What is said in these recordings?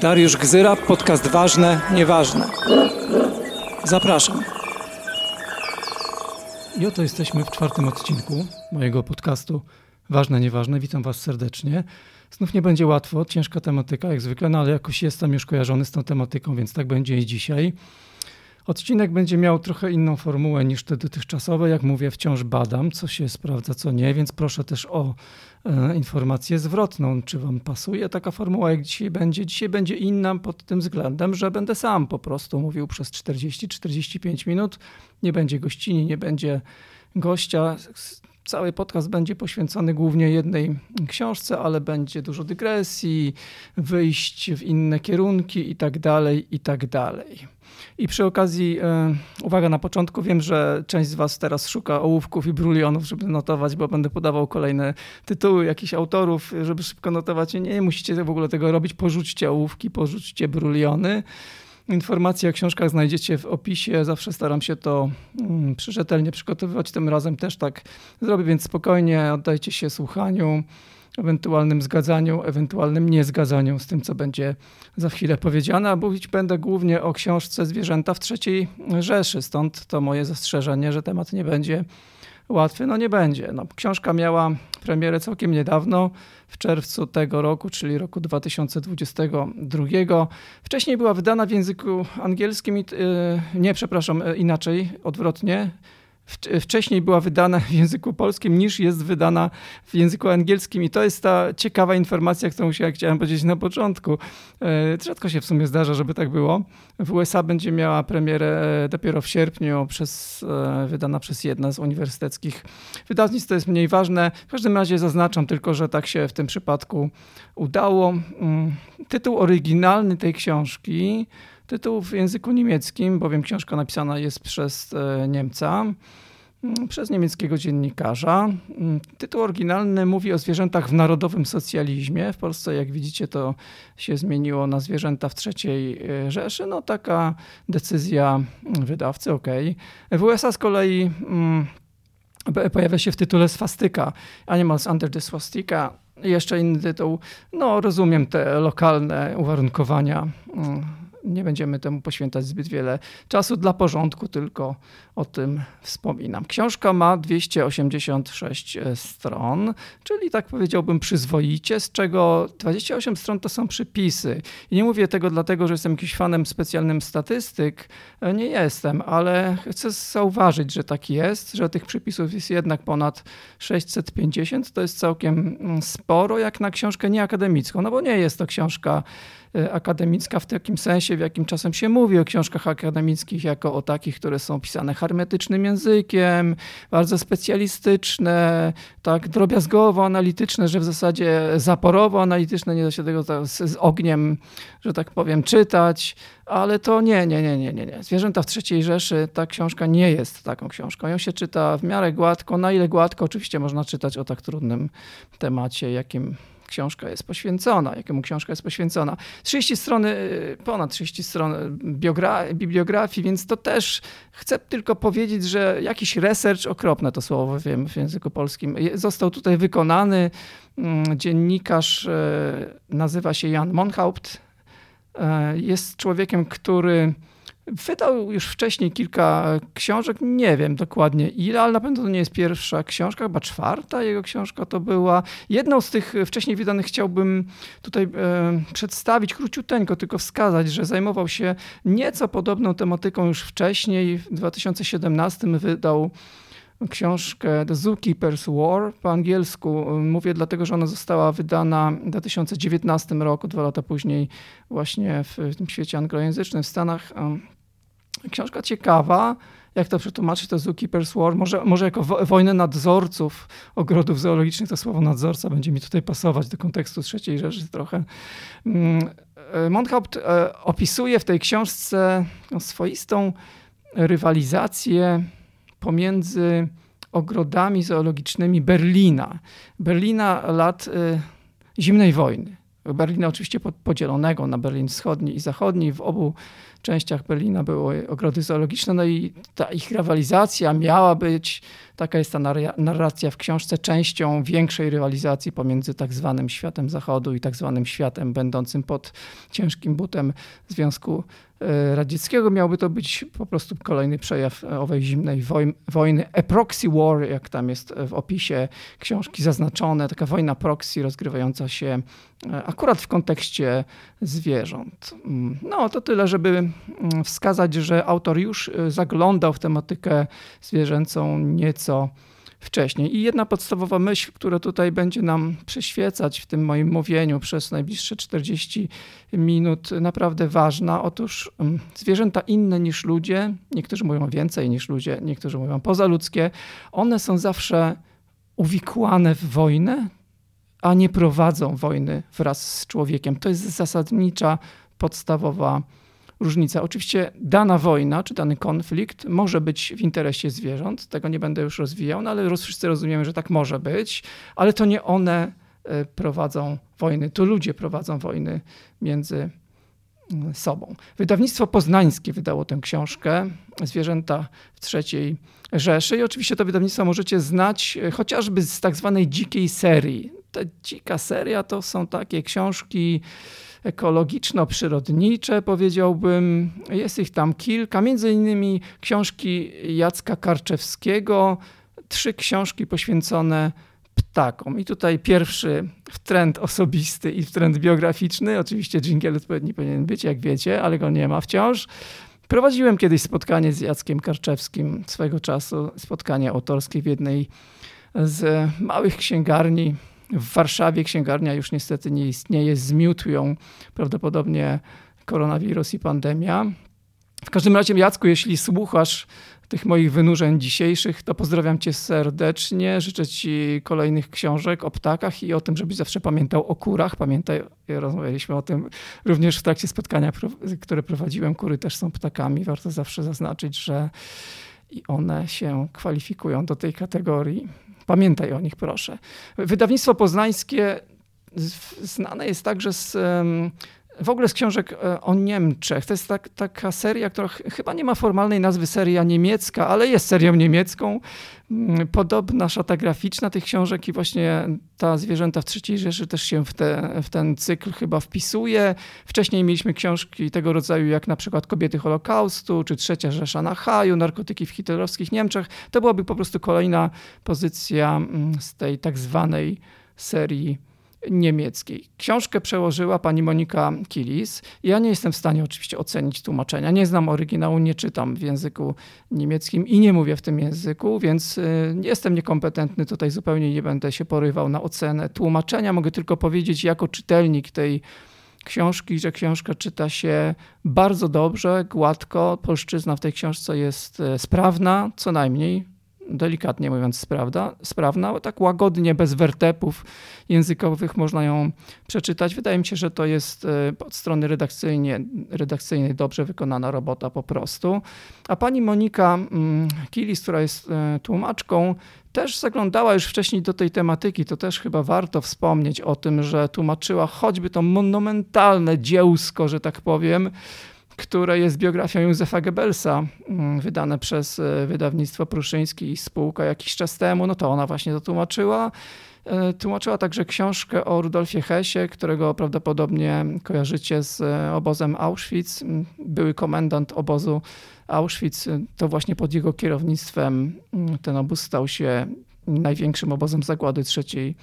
Dariusz Gzyra, podcast Ważne, Nieważne. Zapraszam. I oto jesteśmy w czwartym odcinku mojego podcastu Ważne, Nieważne. Witam Was serdecznie. Znów nie będzie łatwo, ciężka tematyka jak zwykle, no ale jakoś jestem już kojarzony z tą tematyką, więc tak będzie i dzisiaj. Odcinek będzie miał trochę inną formułę niż te dotychczasowe. Jak mówię, wciąż badam, co się sprawdza, co nie, więc proszę też o e, informację zwrotną, czy Wam pasuje taka formuła, jak dzisiaj będzie. Dzisiaj będzie inna pod tym względem, że będę sam po prostu mówił przez 40-45 minut. Nie będzie gościni, nie będzie gościa. Cały podcast będzie poświęcony głównie jednej książce, ale będzie dużo dygresji, wyjść w inne kierunki i tak dalej, i tak dalej. I przy okazji, e, uwaga na początku, wiem, że część z Was teraz szuka ołówków i brulionów, żeby notować, bo będę podawał kolejne tytuły jakichś autorów, żeby szybko notować. Nie, nie musicie w ogóle tego robić. Porzućcie ołówki, porzućcie bruliony. Informacje o książkach znajdziecie w opisie. Zawsze staram się to mm, rzetelnie przygotowywać. Tym razem też tak zrobię, więc spokojnie oddajcie się słuchaniu ewentualnym zgadzaniu, ewentualnym niezgadzaniu z tym, co będzie za chwilę powiedziane, a mówić będę głównie o książce Zwierzęta w trzeciej Rzeszy, stąd to moje zastrzeżenie, że temat nie będzie łatwy. No nie będzie. No, książka miała premierę całkiem niedawno, w czerwcu tego roku, czyli roku 2022. Wcześniej była wydana w języku angielskim, i, yy, nie, przepraszam, yy, inaczej, odwrotnie, wcześniej była wydana w języku polskim niż jest wydana w języku angielskim. I to jest ta ciekawa informacja, którą się chciałem powiedzieć na początku. E, rzadko się w sumie zdarza, żeby tak było. W USA będzie miała premierę e, dopiero w sierpniu, przez, e, wydana przez jedno z uniwersyteckich wydawnictw. To jest mniej ważne. W każdym razie zaznaczam tylko, że tak się w tym przypadku udało. Mm, tytuł oryginalny tej książki tytuł w języku niemieckim, bowiem książka napisana jest przez e, Niemca, mm, przez niemieckiego dziennikarza. Mm, tytuł oryginalny mówi o zwierzętach w narodowym socjalizmie. W Polsce, jak widzicie, to się zmieniło na zwierzęta w III e, Rzeszy. No taka decyzja wydawcy, ok. W USA z kolei mm, pojawia się w tytule swastyka, Animals Under the Swastika. Jeszcze inny tytuł. No, rozumiem te lokalne uwarunkowania nie będziemy temu poświęcać zbyt wiele czasu dla porządku, tylko o tym wspominam. Książka ma 286 e, stron, czyli tak powiedziałbym przyzwoicie, z czego 28 stron to są przypisy. I nie mówię tego dlatego, że jestem jakimś fanem specjalnym statystyk, e, nie jestem, ale chcę zauważyć, że tak jest, że tych przypisów jest jednak ponad 650, to jest całkiem mm, sporo jak na książkę nieakademicką, no bo nie jest to książka akademicka w takim sensie, w jakim czasem się mówi o książkach akademickich, jako o takich, które są pisane hermetycznym językiem, bardzo specjalistyczne, tak drobiazgowo-analityczne, że w zasadzie zaporowo-analityczne, nie da się tego z, z ogniem, że tak powiem, czytać, ale to nie, nie, nie, nie, nie, nie. Zwierzęta w III Rzeszy, ta książka nie jest taką książką. Ją się czyta w miarę gładko, na ile gładko oczywiście można czytać o tak trudnym temacie, jakim książka jest poświęcona, jakiemu książka jest poświęcona. 30 strony, ponad 30 stron bibliografii, więc to też chcę tylko powiedzieć, że jakiś research, okropne to słowo wiem w języku polskim, został tutaj wykonany. Mm, dziennikarz y, nazywa się Jan Monhaupt. Y, jest człowiekiem, który Wydał już wcześniej kilka książek, nie wiem dokładnie ile, ale na pewno to nie jest pierwsza książka, chyba czwarta jego książka to była. Jedną z tych wcześniej wydanych chciałbym tutaj e, przedstawić króciuteńko, tylko wskazać, że zajmował się nieco podobną tematyką już wcześniej. W 2017 wydał książkę The Zookeeper's War po angielsku. Mówię dlatego, że ona została wydana w 2019 roku, dwa lata później właśnie w tym świecie anglojęzycznym w Stanach. Książka ciekawa, jak to przetłumaczyć, to Zookeeper's War, może, może jako wo wojnę nadzorców ogrodów zoologicznych, to słowo nadzorca będzie mi tutaj pasować do kontekstu trzeciej Rzeszy trochę. Mm, e, Monthaupt e, opisuje w tej książce swoistą rywalizację pomiędzy ogrodami zoologicznymi Berlina. Berlina lat e, zimnej wojny Berlina oczywiście podzielonego na Berlin wschodni i zachodni. W obu częściach Berlina były ogrody zoologiczne, no i ta ich rywalizacja miała być, taka jest ta narracja w książce, częścią większej rywalizacji pomiędzy tak zwanym światem zachodu i tak zwanym światem będącym pod ciężkim butem Związku e, Radzieckiego. Miałby to być po prostu kolejny przejaw owej zimnej wojny. A proxy war, jak tam jest w opisie książki zaznaczone, taka wojna proxy rozgrywająca się e, akurat w kontekście zwierząt. Mm, no to tyle, żeby wskazać, że autor już e, zaglądał w tematykę zwierzęcą nieco wcześniej. I jedna podstawowa myśl, która tutaj będzie nam przyświecać w tym moim mówieniu przez najbliższe 40 minut, naprawdę ważna. Otóż mm, zwierzęta inne niż ludzie, niektórzy mówią więcej niż ludzie, niektórzy mówią pozaludzkie, one są zawsze uwikłane w wojnę, a nie prowadzą wojny wraz z człowiekiem. To jest zasadnicza, podstawowa różnica. Oczywiście dana wojna czy dany konflikt może być w interesie zwierząt, tego nie będę już rozwijał, no ale wszyscy rozumiemy, że tak może być, ale to nie one e, prowadzą wojny, to ludzie prowadzą wojny między mm, sobą. Wydawnictwo poznańskie wydało tę książkę Zwierzęta w III Rzeszy i oczywiście to wydawnictwo możecie znać e, chociażby z tak zwanej dzikiej serii. Ta dzika seria to są takie książki ekologiczno-przyrodnicze, powiedziałbym. Jest ich tam kilka, między innymi książki Jacka Karczewskiego, trzy książki poświęcone ptakom. I tutaj pierwszy trend osobisty i trend biograficzny. Oczywiście dżingiel odpowiedni powinien być, jak wiecie, ale go nie ma wciąż. Prowadziłem kiedyś spotkanie z Jackiem Karczewskim swego czasu, spotkanie autorskie w jednej z małych księgarni w Warszawie księgarnia już niestety nie istnieje, zmiótł ją prawdopodobnie koronawirus i pandemia. W każdym razie, Jacku, jeśli słuchasz tych moich wynurzeń dzisiejszych, to pozdrawiam cię serdecznie. Życzę ci kolejnych książek o ptakach i o tym, żebyś zawsze pamiętał o kurach. Pamiętaj, rozmawialiśmy o tym również w trakcie spotkania, które prowadziłem. Kury też są ptakami. Warto zawsze zaznaczyć, że i one się kwalifikują do tej kategorii. Pamiętaj o nich, proszę. Wydawnictwo poznańskie znane jest także z w ogóle z książek e, o Niemczech. To jest tak, taka seria, która chyba nie ma formalnej nazwy seria niemiecka, ale jest serią niemiecką. Mm, podobna szata graficzna tych książek i właśnie ta Zwierzęta w III Rzeszy też się w, te, w ten cykl chyba wpisuje. Wcześniej mieliśmy książki tego rodzaju jak na przykład Kobiety Holokaustu, czy Trzecia Rzesza na Haju, Narkotyki w hitlerowskich Niemczech. To byłaby po prostu kolejna pozycja mm, z tej tak zwanej serii niemieckiej. Książkę przełożyła pani Monika Kilis. Ja nie jestem w stanie oczywiście ocenić tłumaczenia. Nie znam oryginału, nie czytam w języku niemieckim i nie mówię w tym języku, więc y, jestem niekompetentny. Tutaj zupełnie nie będę się porywał na ocenę tłumaczenia. Mogę tylko powiedzieć jako czytelnik tej książki, że książka czyta się bardzo dobrze, gładko. Polszczyzna w tej książce jest y, sprawna, co najmniej delikatnie mówiąc, sprawda, sprawna, tak łagodnie, bez wertepów językowych można ją przeczytać. Wydaje mi się, że to jest e, od strony redakcyjnie, redakcyjnej dobrze wykonana robota po prostu. A pani Monika mm, Kilis, która jest e, tłumaczką, też zaglądała już wcześniej do tej tematyki. To też chyba warto wspomnieć o tym, że tłumaczyła choćby to monumentalne dziełsko, że tak powiem, które jest biografią Józefa Goebbelsa, mm, wydane przez e, wydawnictwo Pruszyński i spółka jakiś czas temu, no to ona właśnie to tłumaczyła. E, tłumaczyła także książkę o Rudolfie Hessie, którego prawdopodobnie kojarzycie z e, obozem Auschwitz. Mm, były komendant obozu Auschwitz. To właśnie pod jego kierownictwem mm, ten obóz stał się największym obozem zagłady III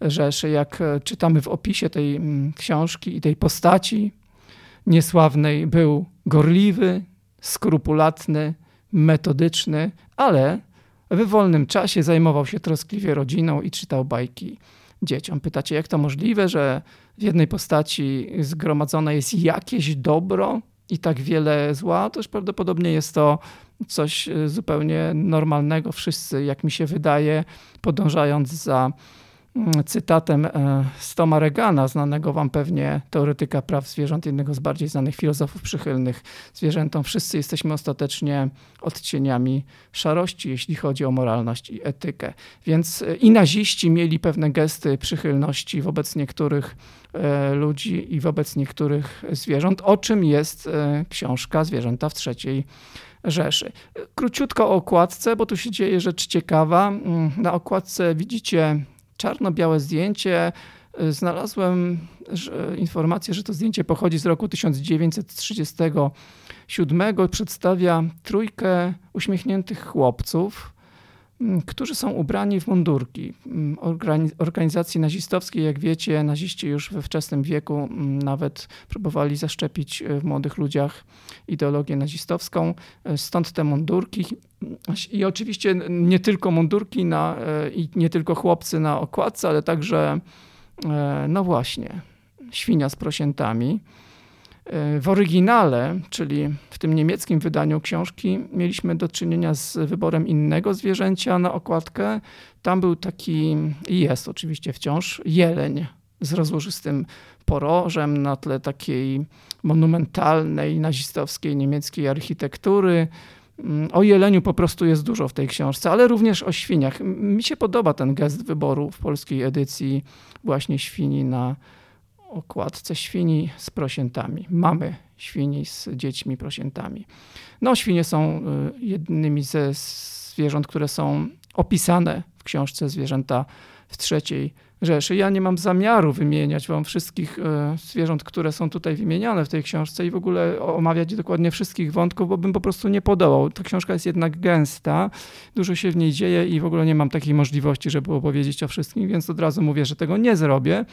Rzeszy. Jak czytamy w opisie tej książki i tej postaci, niesławnej był gorliwy, skrupulatny, metodyczny, ale w wolnym czasie zajmował się troskliwie rodziną i czytał bajki dzieciom. Pytacie, jak to możliwe, że w jednej postaci zgromadzone jest jakieś dobro i tak wiele zła? Toż prawdopodobnie jest to coś zupełnie normalnego. Wszyscy, jak mi się wydaje, podążając za cytatem z Toma Regana, znanego wam pewnie teoretyka praw zwierząt, jednego z bardziej znanych filozofów przychylnych zwierzętom. Wszyscy jesteśmy ostatecznie odcieniami szarości, jeśli chodzi o moralność i etykę. Więc i naziści mieli pewne gesty przychylności wobec niektórych ludzi i wobec niektórych zwierząt, o czym jest książka Zwierzęta w trzeciej Rzeszy. Króciutko o okładce, bo tu się dzieje rzecz ciekawa. Mm, na okładce widzicie czarno-białe zdjęcie. Znalazłem informację, że to zdjęcie pochodzi z roku 1937. Przedstawia trójkę uśmiechniętych chłopców którzy są ubrani w mundurki. Mm, organizacji nazistowskiej, jak wiecie, naziści już we wczesnym wieku mm, nawet próbowali zaszczepić e, w młodych ludziach ideologię nazistowską, e, stąd te mundurki. I oczywiście nie tylko mundurki na, e, i nie tylko chłopcy na okładce, ale także, no właśnie, świnia z prosiętami. W oryginale, czyli w tym niemieckim wydaniu książki, mieliśmy do czynienia z wyborem innego zwierzęcia na okładkę. Tam był taki, i jest oczywiście wciąż, jeleń z rozłożystym porożem na tle takiej monumentalnej, nazistowskiej niemieckiej architektury. Mm, o jeleniu po prostu jest dużo w tej książce, ale również o świniach. Mi się podoba ten gest wyboru w polskiej edycji właśnie świni na okładce świni z prosiętami. Mamy świni z dziećmi prosiętami. No, świnie są y, jednymi ze zwierząt, które są opisane w książce Zwierzęta w trzeciej Rzeszy. Ja nie mam zamiaru wymieniać wam wszystkich y, zwierząt, które są tutaj wymieniane w tej książce i w ogóle omawiać dokładnie wszystkich wątków, bo bym po prostu nie podołał. Ta książka jest jednak gęsta, dużo się w niej dzieje i w ogóle nie mam takiej możliwości, żeby opowiedzieć o wszystkim, więc od razu mówię, że tego nie zrobię.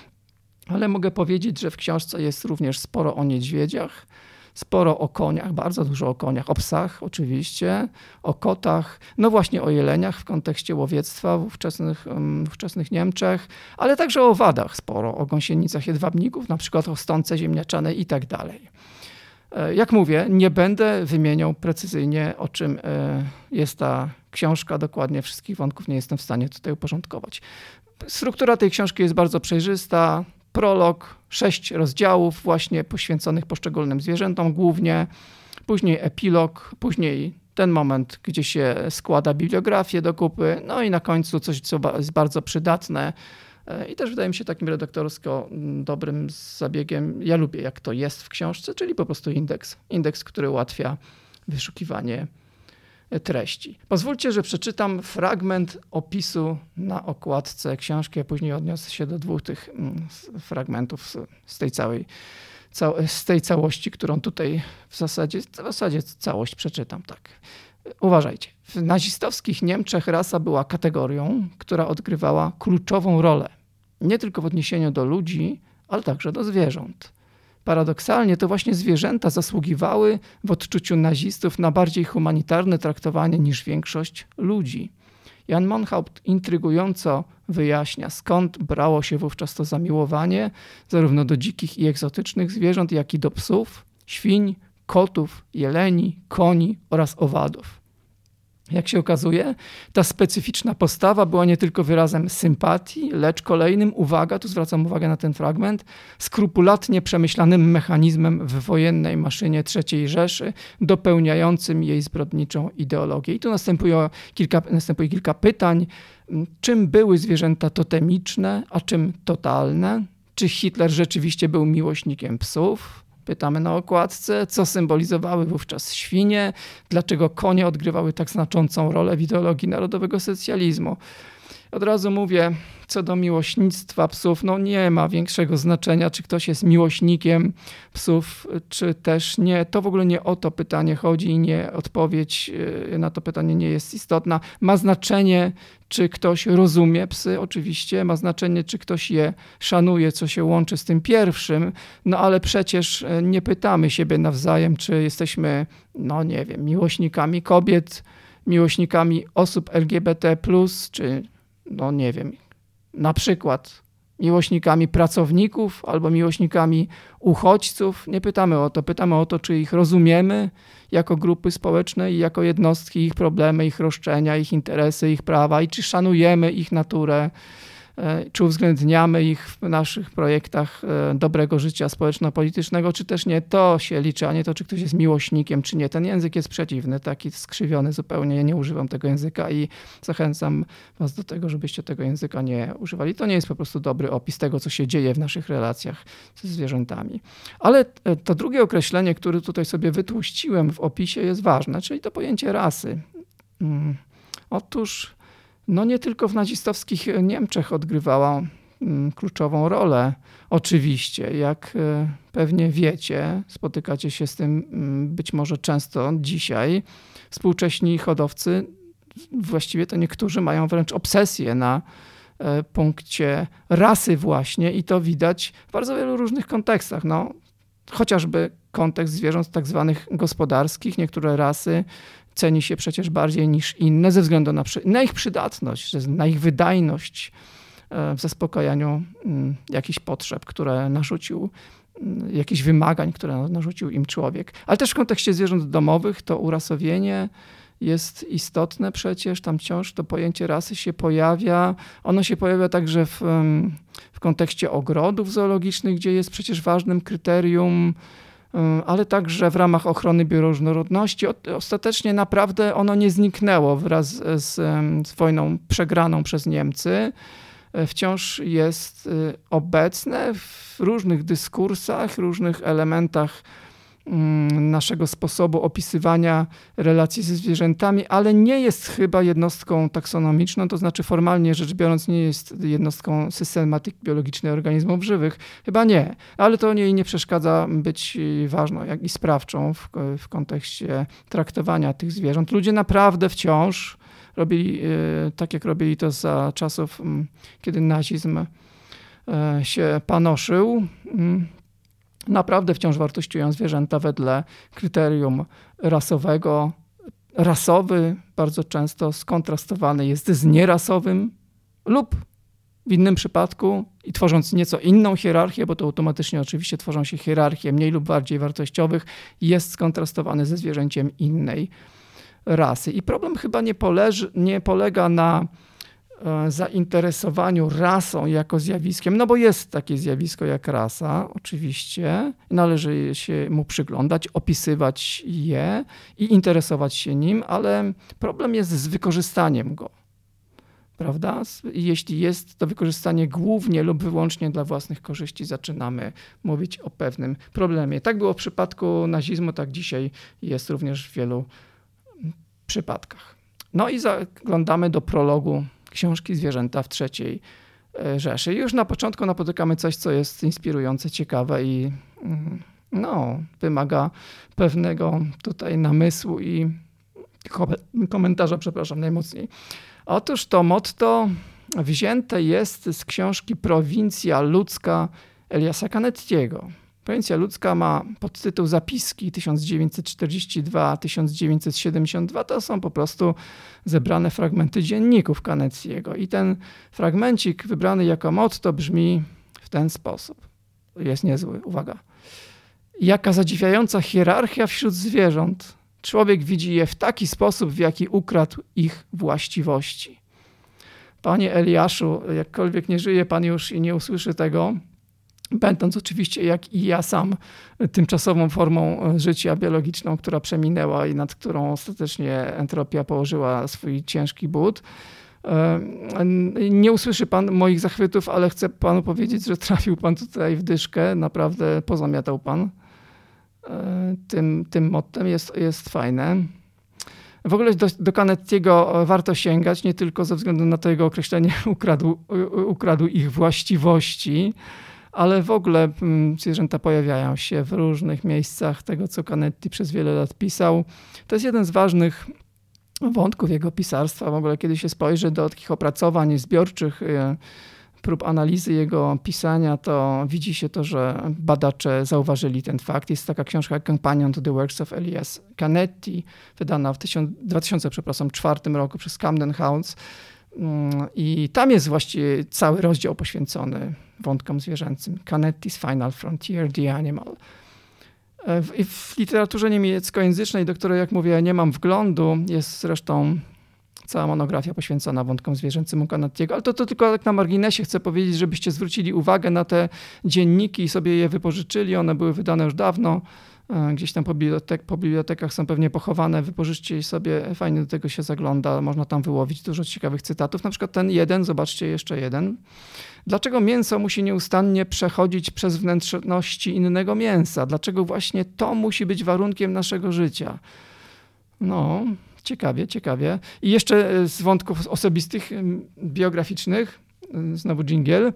Ale mogę powiedzieć, że w książce jest również sporo o niedźwiedziach, sporo o koniach, bardzo dużo o koniach, o psach oczywiście, o kotach, no właśnie o jeleniach w kontekście łowiectwa w ówczesnych, w ówczesnych Niemczech, ale także o wadach sporo, o gąsienicach jedwabników, na przykład o stonce ziemniaczane i tak dalej. E, jak mówię, nie będę wymieniał precyzyjnie, o czym e, jest ta książka, dokładnie wszystkich wątków nie jestem w stanie tutaj uporządkować. Struktura tej książki jest bardzo przejrzysta, prolog, sześć rozdziałów właśnie poświęconych poszczególnym zwierzętom głównie, później epilog, później ten moment, gdzie się składa bibliografię do kupy, no i na końcu coś, co jest bardzo przydatne e, i też wydaje mi się takim redaktorsko mm, dobrym zabiegiem. Ja lubię, jak to jest w książce, czyli po prostu indeks. Indeks, który ułatwia wyszukiwanie treści. Pozwólcie, że przeczytam fragment opisu na okładce książki, a później odniosę się do dwóch tych mm, fragmentów z tej całej z tej całości, którą tutaj w zasadzie, w zasadzie całość przeczytam. Tak. Uważajcie. W nazistowskich Niemczech rasa była kategorią, która odgrywała kluczową rolę. Nie tylko w odniesieniu do ludzi, ale także do zwierząt. Paradoksalnie to właśnie zwierzęta zasługiwały w odczuciu nazistów na bardziej humanitarne traktowanie niż większość ludzi. Jan Monhaupt intrygująco wyjaśnia, skąd brało się wówczas to zamiłowanie zarówno do dzikich i egzotycznych zwierząt, jak i do psów, świń, kotów, jeleni, koni oraz owadów. Jak się okazuje, ta specyficzna postawa była nie tylko wyrazem sympatii, lecz kolejnym, uwaga, tu zwracam uwagę na ten fragment, skrupulatnie przemyślanym mechanizmem w wojennej maszynie III Rzeszy, dopełniającym jej zbrodniczą ideologię. I tu następuje kilka, następuje kilka pytań. Czym były zwierzęta totemiczne, a czym totalne? Czy Hitler rzeczywiście był miłośnikiem psów? Pytamy na okładce, co symbolizowały wówczas świnie, dlaczego konie odgrywały tak znaczącą rolę w ideologii narodowego socjalizmu. Od razu mówię, co do miłośnictwa psów, no nie ma większego znaczenia, czy ktoś jest miłośnikiem psów, czy też nie. To w ogóle nie o to pytanie chodzi i nie odpowiedź y, na to pytanie nie jest istotna. Ma znaczenie, czy ktoś rozumie psy, oczywiście, ma znaczenie, czy ktoś je szanuje, co się łączy z tym pierwszym, no ale przecież y, nie pytamy siebie nawzajem, czy jesteśmy, no nie wiem, miłośnikami kobiet, miłośnikami osób LGBT, czy no nie wiem, na przykład miłośnikami pracowników albo miłośnikami uchodźców. Nie pytamy o to, pytamy o to, czy ich rozumiemy jako grupy społeczne i jako jednostki, ich problemy, ich roszczenia, ich interesy, ich prawa i czy szanujemy ich naturę czy uwzględniamy ich w naszych projektach e, dobrego życia społeczno-politycznego, czy też nie. To się liczy, a nie to, czy ktoś jest miłośnikiem, czy nie. Ten język jest przeciwny, taki skrzywiony zupełnie. Ja nie używam tego języka i zachęcam was do tego, żebyście tego języka nie używali. To nie jest po prostu dobry opis tego, co się dzieje w naszych relacjach ze zwierzętami. Ale e, to drugie określenie, które tutaj sobie wytłuściłem w opisie jest ważne, czyli to pojęcie rasy. Mm. Otóż no nie tylko w nazistowskich Niemczech odgrywała mm, kluczową rolę. Oczywiście, jak e, pewnie wiecie, spotykacie się z tym mm, być może często dzisiaj. Współcześni hodowcy, właściwie to niektórzy mają wręcz obsesję na e, punkcie rasy właśnie i to widać w bardzo wielu różnych kontekstach. No, chociażby kontekst zwierząt tak zwanych gospodarskich. Niektóre rasy ceni się przecież bardziej niż inne ze względu na, na ich przydatność, na ich wydajność e, w zaspokajaniu mm, jakichś potrzeb, które narzucił, mm, jakichś wymagań, które narzucił im człowiek. Ale też w kontekście zwierząt domowych to urasowienie jest istotne przecież, tam wciąż to pojęcie rasy się pojawia. Ono się pojawia także w, w kontekście ogrodów zoologicznych, gdzie jest przecież ważnym kryterium ale także w ramach ochrony bioróżnorodności. Ostatecznie naprawdę ono nie zniknęło wraz z, z wojną przegraną przez Niemcy. Y, wciąż jest y, obecne w różnych dyskursach, różnych elementach naszego sposobu opisywania relacji ze zwierzętami, ale nie jest chyba jednostką taksonomiczną, to znaczy formalnie rzecz biorąc nie jest jednostką systematyki biologicznej organizmów żywych. Chyba nie, ale to jej nie przeszkadza być ważną jak i sprawczą w, w kontekście traktowania tych zwierząt. Ludzie naprawdę wciąż robili y, tak, jak robili to za czasów, mm, kiedy nazizm y, się panoszył mm, naprawdę wciąż wartościują zwierzęta wedle kryterium rasowego. Rasowy bardzo często skontrastowany jest z nierasowym lub w innym przypadku i tworząc nieco inną hierarchię, bo to automatycznie oczywiście tworzą się hierarchie mniej lub bardziej wartościowych, jest skontrastowany ze zwierzęciem innej rasy. I problem chyba nie, poleży, nie polega na zainteresowaniu rasą jako zjawiskiem, no bo jest takie zjawisko jak rasa, oczywiście, należy się mu przyglądać, opisywać je i interesować się nim, ale problem jest z wykorzystaniem go. Prawda? Jeśli jest to wykorzystanie głównie lub wyłącznie dla własnych korzyści, zaczynamy mówić o pewnym problemie. Tak było w przypadku nazizmu, tak dzisiaj jest również w wielu przypadkach. No i zaglądamy do prologu książki Zwierzęta w trzeciej e, Rzeszy. Już na początku napotykamy coś, co jest inspirujące, ciekawe i mm, no, wymaga pewnego tutaj namysłu i komentarza, przepraszam, najmocniej. Otóż to motto wzięte jest z książki Prowincja ludzka Eliasa Canettiego. Prowincja ludzka ma podtytuł Zapiski 1942-1972. To są po prostu zebrane fragmenty dzienników Kaneckiego. I ten fragmencik wybrany jako motto brzmi w ten sposób. Jest niezły, uwaga. Jaka zadziwiająca hierarchia wśród zwierząt. Człowiek widzi je w taki sposób, w jaki ukradł ich właściwości. Panie Eliaszu, jakkolwiek nie żyje pan już i nie usłyszy tego, będąc oczywiście jak i ja sam tymczasową formą e, życia biologiczną, która przeminęła i nad którą ostatecznie entropia położyła swój ciężki but. E, nie usłyszy pan moich zachwytów, ale chcę panu powiedzieć, że trafił pan tutaj w dyszkę. Naprawdę pozamiatał pan e, tym, tym mottem. Jest, jest fajne. W ogóle do, do Canettiego warto sięgać, nie tylko ze względu na to jego określenie ukradł, ukradł ich właściwości, ale w ogóle mm, zwierzęta pojawiają się w różnych miejscach tego, co Canetti przez wiele lat pisał. To jest jeden z ważnych wątków jego pisarstwa. W ogóle, kiedy się spojrzy do takich opracowań zbiorczych, y, prób analizy jego pisania, to widzi się to, że badacze zauważyli ten fakt. Jest taka książka Companion to the Works of Elias Canetti, wydana w 2004 roku przez Camden House. I tam jest właściwie cały rozdział poświęcony wątkom zwierzęcym. Canetti's Final Frontier, The Animal. E, w, w literaturze niemieckojęzycznej, do której, jak mówię, nie mam wglądu, jest zresztą cała monografia poświęcona wątkom zwierzęcym u Kanatiego, ale to, to tylko tak na marginesie chcę powiedzieć, żebyście zwrócili uwagę na te dzienniki i sobie je wypożyczyli, one były wydane już dawno, gdzieś tam po, bibliotek, po bibliotekach są pewnie pochowane, wypożyczcie sobie, fajnie do tego się zagląda, można tam wyłowić dużo ciekawych cytatów, na przykład ten jeden, zobaczcie jeszcze jeden. Dlaczego mięso musi nieustannie przechodzić przez wnętrzności innego mięsa? Dlaczego właśnie to musi być warunkiem naszego życia? No, ciekawie, ciekawie. I jeszcze e, z wątków osobistych, biograficznych, e, znowu dżingiel.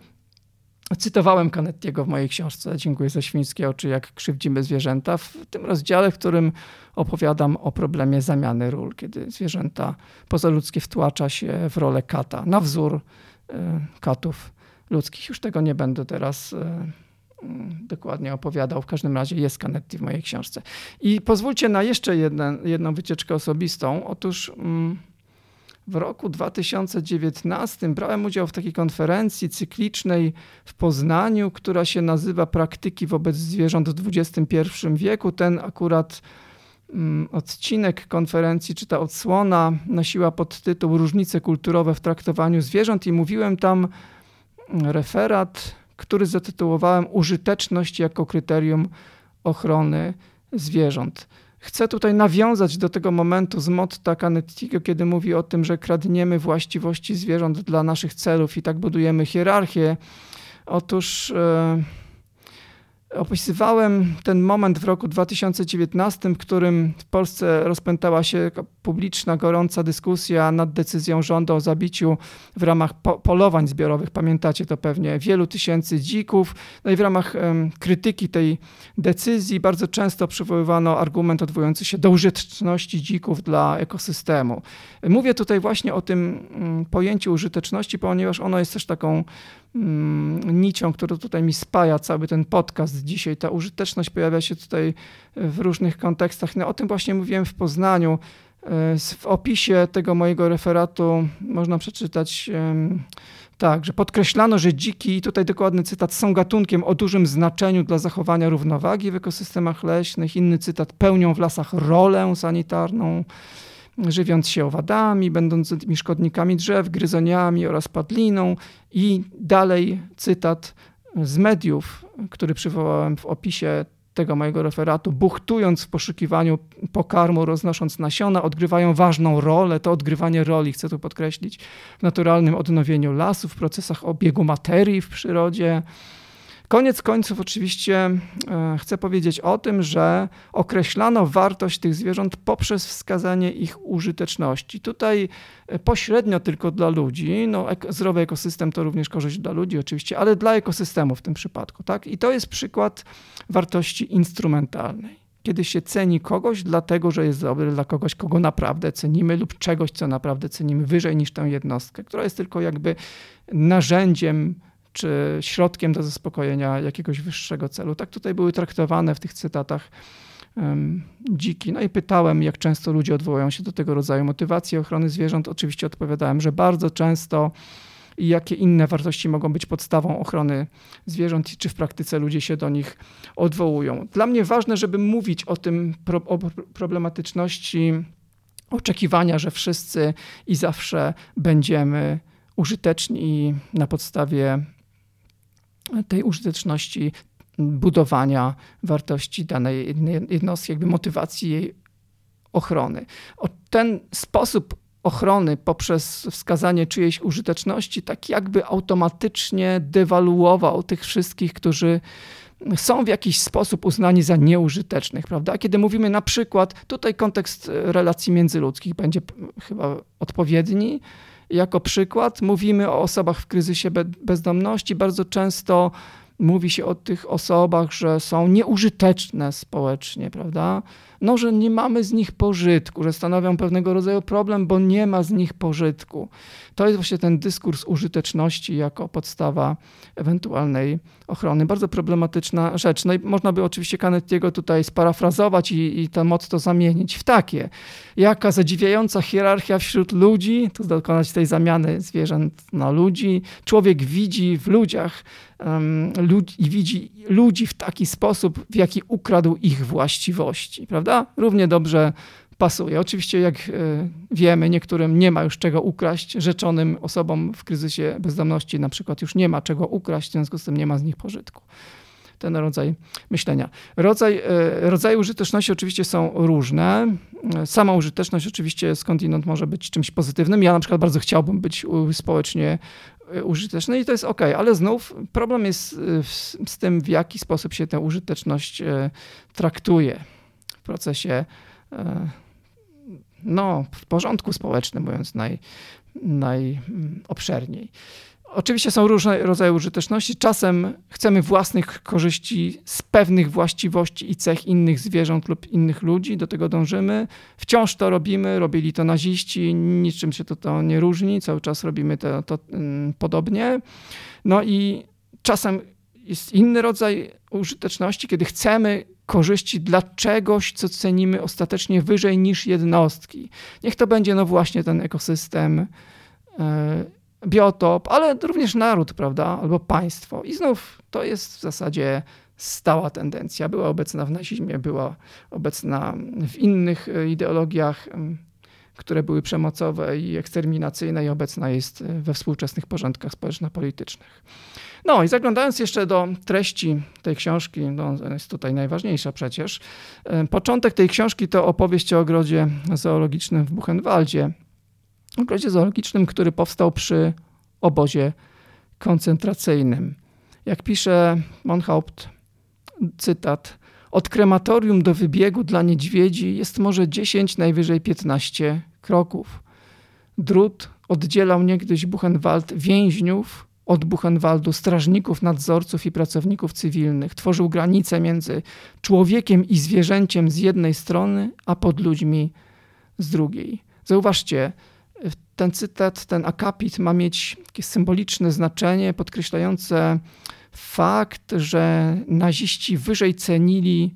Cytowałem Canettiego w mojej książce Dziękuję za świńskie oczy, jak krzywdzimy zwierzęta, w tym rozdziale, w którym opowiadam o problemie zamiany ról, kiedy zwierzęta pozaludzkie wtłacza się w rolę kata, na wzór e, katów ludzkich. Już tego nie będę teraz Mm, dokładnie opowiadał. W każdym razie jest Canetti w mojej książce. I pozwólcie na jeszcze jeden, jedną wycieczkę osobistą. Otóż mm, w roku 2019 brałem udział w takiej konferencji cyklicznej w Poznaniu, która się nazywa Praktyki wobec zwierząt w XXI wieku. Ten akurat mm, odcinek konferencji, czy ta odsłona nosiła podtytuł Różnice kulturowe w traktowaniu zwierząt i mówiłem tam referat który zatytułowałem Użyteczność jako kryterium ochrony zwierząt. Chcę tutaj nawiązać do tego momentu z Motta Canettiego, kiedy mówi o tym, że kradniemy właściwości zwierząt dla naszych celów i tak budujemy hierarchię. Otóż. Yy, Opisywałem ten moment w roku 2019, w którym w Polsce rozpętała się publiczna, gorąca dyskusja nad decyzją rządu o zabiciu w ramach po polowań zbiorowych. Pamiętacie to pewnie, wielu tysięcy dzików. No i w ramach um, krytyki tej decyzji bardzo często przywoływano argument odwołujący się do użyteczności dzików dla ekosystemu. Mówię tutaj właśnie o tym um, pojęciu użyteczności, ponieważ ono jest też taką nicią, która tutaj mi spaja cały ten podcast dzisiaj. Ta użyteczność pojawia się tutaj w różnych kontekstach. No, o tym właśnie mówiłem w Poznaniu. E, w opisie tego mojego referatu można przeczytać tak, że podkreślano, że dziki, tutaj dokładny cytat, są gatunkiem o dużym znaczeniu dla zachowania równowagi w ekosystemach leśnych. Inny cytat, pełnią w lasach rolę sanitarną żywiąc się owadami, będącymi szkodnikami drzew, gryzoniami oraz padliną. I dalej cytat z mediów, który przywołałem w opisie tego mojego referatu, buchtując w poszukiwaniu pokarmu, roznosząc nasiona, odgrywają ważną rolę. To odgrywanie roli, chcę tu podkreślić, w naturalnym odnowieniu lasów, w procesach obiegu materii w przyrodzie, Koniec końców, oczywiście, e, chcę powiedzieć o tym, że określano wartość tych zwierząt poprzez wskazanie ich użyteczności. Tutaj e, pośrednio tylko dla ludzi, no, zdrowy ekosystem to również korzyść dla ludzi, oczywiście, ale dla ekosystemu w tym przypadku. Tak? I to jest przykład wartości instrumentalnej kiedy się ceni kogoś, dlatego że jest dobry dla kogoś, kogo naprawdę cenimy, lub czegoś, co naprawdę cenimy wyżej niż tę jednostkę, która jest tylko jakby narzędziem czy środkiem do zaspokojenia jakiegoś wyższego celu. Tak tutaj były traktowane w tych cytatach dziki. No i pytałem, jak często ludzie odwołują się do tego rodzaju motywacji ochrony zwierząt. Oczywiście odpowiadałem, że bardzo często i jakie inne wartości mogą być podstawą ochrony zwierząt i czy w praktyce ludzie się do nich odwołują. Dla mnie ważne, żeby mówić o tym o problematyczności oczekiwania, że wszyscy i zawsze będziemy użyteczni na podstawie tej użyteczności budowania wartości danej jednostki, jakby motywacji jej ochrony. O ten sposób ochrony poprzez wskazanie czyjejś użyteczności tak jakby automatycznie dewaluował tych wszystkich, którzy są w jakiś sposób uznani za nieużytecznych, prawda? Kiedy mówimy na przykład, tutaj kontekst relacji międzyludzkich będzie chyba odpowiedni, jako przykład mówimy o osobach w kryzysie bezdomności. Bardzo często mówi się o tych osobach, że są nieużyteczne społecznie, prawda? No, że nie mamy z nich pożytku, że stanowią pewnego rodzaju problem, bo nie ma z nich pożytku. To jest właśnie ten dyskurs użyteczności jako podstawa ewentualnej ochrony. Bardzo problematyczna rzecz. No i można by oczywiście Canettiego tutaj sparafrazować i, i to motto zamienić w takie. Jaka zadziwiająca hierarchia wśród ludzi, to dokonać tej zamiany zwierząt na ludzi. Człowiek widzi w ludziach um, lud i widzi ludzi w taki sposób, w jaki ukradł ich właściwości, prawda? Równie dobrze pasuje. Oczywiście, jak e, wiemy, niektórym nie ma już czego ukraść. Rzeczonym osobom w kryzysie bezdomności na przykład już nie ma czego ukraść, w związku z tym nie ma z nich pożytku. Ten rodzaj myślenia. Rodzaj, e, rodzaje użyteczności oczywiście są różne. Sama użyteczność oczywiście skądinąd może być czymś pozytywnym. Ja na przykład bardzo chciałbym być społecznie e, użyteczny i to jest ok, ale znów problem jest z tym, w jaki sposób się tę użyteczność traktuje w procesie no, w porządku społecznym, mówiąc naj, najobszerniej. Oczywiście są różne rodzaje użyteczności. Czasem chcemy własnych korzyści z pewnych właściwości i cech innych zwierząt lub innych ludzi, do tego dążymy. Wciąż to robimy, robili to naziści, niczym się to, to nie różni, cały czas robimy to, to mm, podobnie. No i czasem jest inny rodzaj użyteczności, kiedy chcemy korzyści dla czegoś, co cenimy ostatecznie wyżej niż jednostki. Niech to będzie no właśnie ten ekosystem, e, biotop, ale również naród, prawda, albo państwo. I znów to jest w zasadzie stała tendencja. Była obecna w nazizmie, była obecna w innych e, ideologiach, które były przemocowe i eksterminacyjne i obecna jest we współczesnych porządkach społeczno-politycznych. No i zaglądając jeszcze do treści tej książki, no jest tutaj najważniejsza przecież. E, początek tej książki to opowieść o ogrodzie zoologicznym w Buchenwaldzie. Ogrodzie zoologicznym, który powstał przy obozie koncentracyjnym. Jak pisze Monhaupt, cytat, od krematorium do wybiegu dla niedźwiedzi jest może 10, najwyżej 15 kroków. Drut oddzielał niegdyś Buchenwald więźniów od Buchenwaldu strażników, nadzorców i pracowników cywilnych. Tworzył granice między człowiekiem i zwierzęciem z jednej strony, a pod ludźmi z drugiej. Zauważcie, ten cytat, ten akapit ma mieć takie symboliczne znaczenie, podkreślające fakt, że naziści wyżej cenili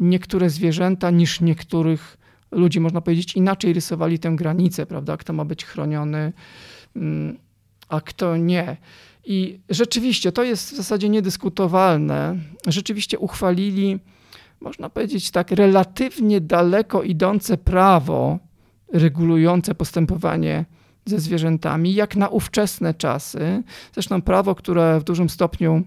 niektóre zwierzęta niż niektórych ludzi. Można powiedzieć, inaczej rysowali tę granicę, prawda? Kto ma być chroniony, mm, a kto nie. I rzeczywiście to jest w zasadzie niedyskutowalne. Rzeczywiście uchwalili, można powiedzieć tak, relatywnie daleko idące prawo regulujące postępowanie ze zwierzętami, jak na ówczesne czasy. Zresztą prawo, które w dużym stopniu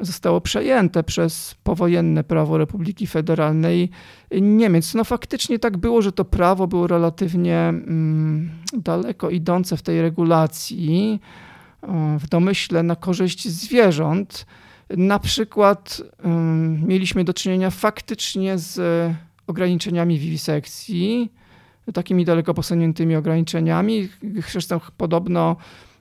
zostało przejęte przez powojenne prawo Republiki Federalnej Niemiec. No faktycznie tak było, że to prawo było relatywnie mm, daleko idące w tej regulacji w domyśle na korzyść zwierząt. Na przykład mieliśmy do czynienia faktycznie z ograniczeniami wiwisekcji, takimi daleko posuniętymi ograniczeniami. Zresztą podobno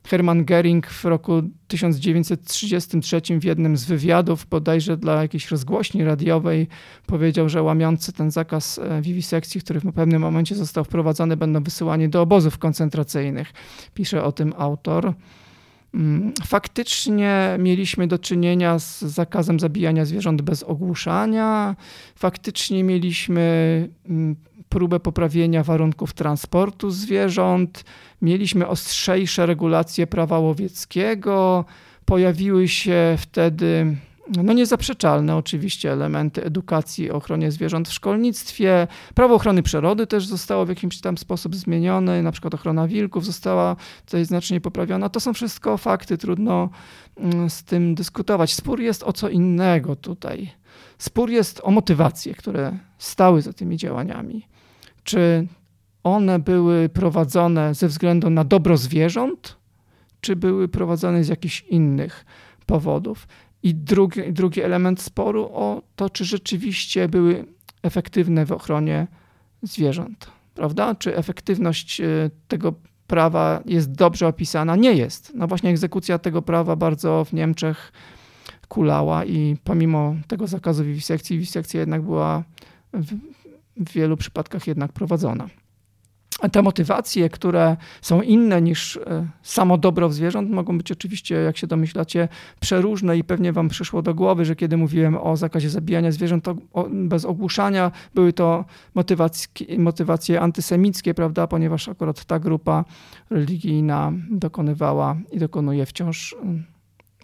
Hermann Göring w roku 1933 w jednym z wywiadów, bodajże dla jakiejś rozgłośni radiowej, powiedział, że łamiący ten zakaz e, wiwisekcji, który w pewnym momencie został wprowadzony, będą wysyłani do obozów koncentracyjnych. Pisze o tym autor. Mm, faktycznie mieliśmy do czynienia z zakazem zabijania zwierząt bez ogłuszania. Faktycznie mieliśmy mm, próbę poprawienia warunków transportu zwierząt. Mieliśmy ostrzejsze regulacje prawa łowieckiego. Pojawiły się wtedy no niezaprzeczalne oczywiście elementy edukacji o ochronie zwierząt w szkolnictwie. Prawo ochrony przyrody też zostało w jakimś tam sposób zmienione, na przykład ochrona wilków została tutaj znacznie poprawiona. To są wszystko fakty, trudno mm, z tym dyskutować. Spór jest o co innego tutaj. Spór jest o motywacje, które stały za tymi działaniami. Czy one były prowadzone ze względu na dobro zwierząt, czy były prowadzone z jakichś innych powodów? I drugi, drugi element sporu o to, czy rzeczywiście były efektywne w ochronie zwierząt, prawda? Czy efektywność e, tego prawa jest dobrze opisana? Nie jest. No właśnie egzekucja tego prawa bardzo w Niemczech kulała i pomimo tego zakazu wiwisekcji, wiwisekcja jednak była w wielu przypadkach jednak prowadzona te motywacje, które są inne niż e, samo dobro zwierząt, mogą być oczywiście, jak się domyślacie, przeróżne i pewnie wam przyszło do głowy, że kiedy mówiłem o zakazie zabijania zwierząt bez ogłuszania, były to motywacje, motywacje antysemickie, prawda, ponieważ akurat ta grupa religijna dokonywała i dokonuje wciąż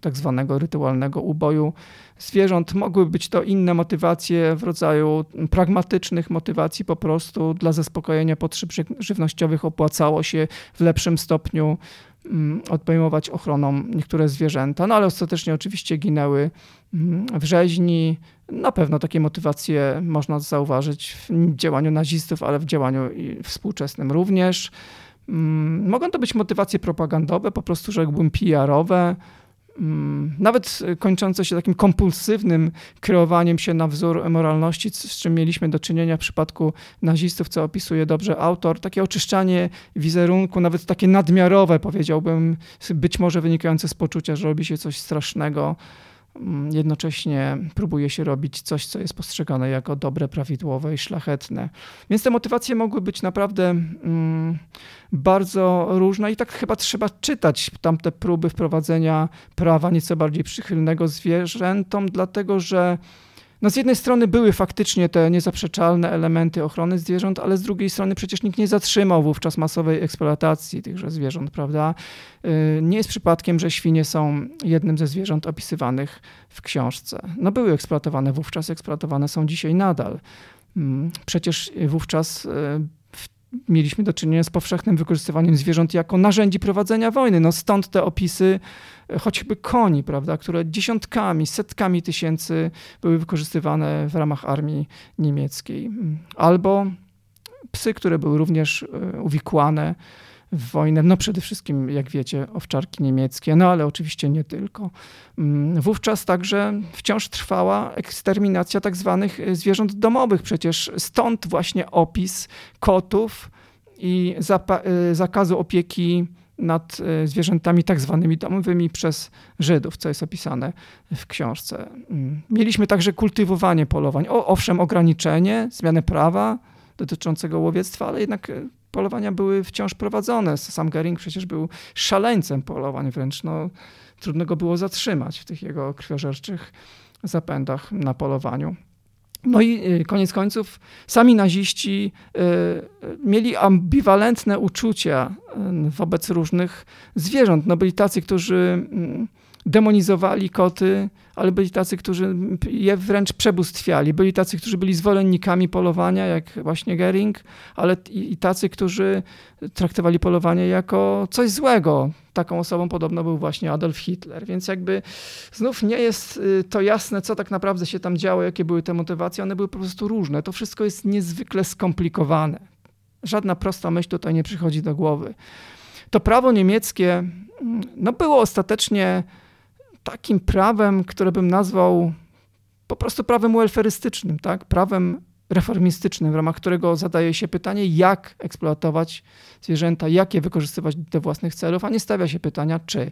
tak zwanego rytualnego uboju zwierząt. Mogły być to inne motywacje w rodzaju pragmatycznych motywacji, po prostu dla zaspokojenia potrzeb żywnościowych opłacało się w lepszym stopniu mm, odejmować ochroną niektóre zwierzęta, no ale ostatecznie oczywiście ginęły mm, w rzeźni. Na pewno takie motywacje można zauważyć w działaniu nazistów, ale w działaniu współczesnym również. Mm, mogą to być motywacje propagandowe, po prostu rzekłbym PR-owe, nawet kończące się takim kompulsywnym kreowaniem się na wzór moralności, z czym mieliśmy do czynienia w przypadku nazistów, co opisuje dobrze autor, takie oczyszczanie wizerunku, nawet takie nadmiarowe, powiedziałbym, być może wynikające z poczucia, że robi się coś strasznego. Mm, jednocześnie próbuje się robić coś, co jest postrzegane jako dobre, prawidłowe i szlachetne. Więc te motywacje mogły być naprawdę mm, bardzo różne i tak chyba trzeba czytać tamte próby wprowadzenia prawa nieco bardziej przychylnego zwierzętom, dlatego że no z jednej strony były faktycznie te niezaprzeczalne elementy ochrony zwierząt, ale z drugiej strony przecież nikt nie zatrzymał wówczas masowej eksploatacji tychże zwierząt, prawda? Y, nie jest przypadkiem, że świnie są jednym ze zwierząt opisywanych w książce. No były eksploatowane wówczas, eksploatowane są dzisiaj nadal. Mm, przecież wówczas y, mieliśmy do czynienia z powszechnym wykorzystywaniem zwierząt jako narzędzi prowadzenia wojny. No stąd te opisy choćby koni, prawda, które dziesiątkami, setkami tysięcy były wykorzystywane w ramach armii niemieckiej. Albo psy, które były również e, uwikłane w wojnę. No przede wszystkim, jak wiecie, owczarki niemieckie, no ale oczywiście nie tylko. Mm, wówczas także wciąż trwała eksterminacja tak zwanych e, zwierząt domowych. Przecież stąd właśnie opis kotów i e, zakazu opieki nad e, zwierzętami tak zwanymi domowymi przez Żydów, co jest opisane w książce. Mm, mieliśmy także kultywowanie polowań. O, owszem, ograniczenie, zmianę prawa dotyczącego łowiectwa, ale jednak polowania były wciąż prowadzone. Sam Gering przecież był szaleńcem polowań wręcz. No, trudno go było zatrzymać w tych jego krwiożerczych zapędach na polowaniu. No i y, koniec końców sami naziści y, mieli ambiwalentne uczucia y, wobec różnych zwierząt. No byli tacy, którzy mm, demonizowali koty, ale byli tacy, którzy je wręcz przebóstwiali. Byli tacy, którzy byli zwolennikami polowania, jak właśnie Gering, ale i tacy, którzy traktowali polowanie jako coś złego. Taką osobą podobno był właśnie Adolf Hitler. Więc jakby znów nie jest y, to jasne, co tak naprawdę się tam działo, jakie były te motywacje. One były po prostu różne. To wszystko jest niezwykle skomplikowane. Żadna prosta myśl tutaj nie przychodzi do głowy. To prawo niemieckie mm, no, było ostatecznie takim prawem, które bym nazwał po prostu prawem welferystycznym, tak? prawem reformistycznym, w ramach którego zadaje się pytanie, jak eksploatować zwierzęta, jak je wykorzystywać do własnych celów, a nie stawia się pytania, czy.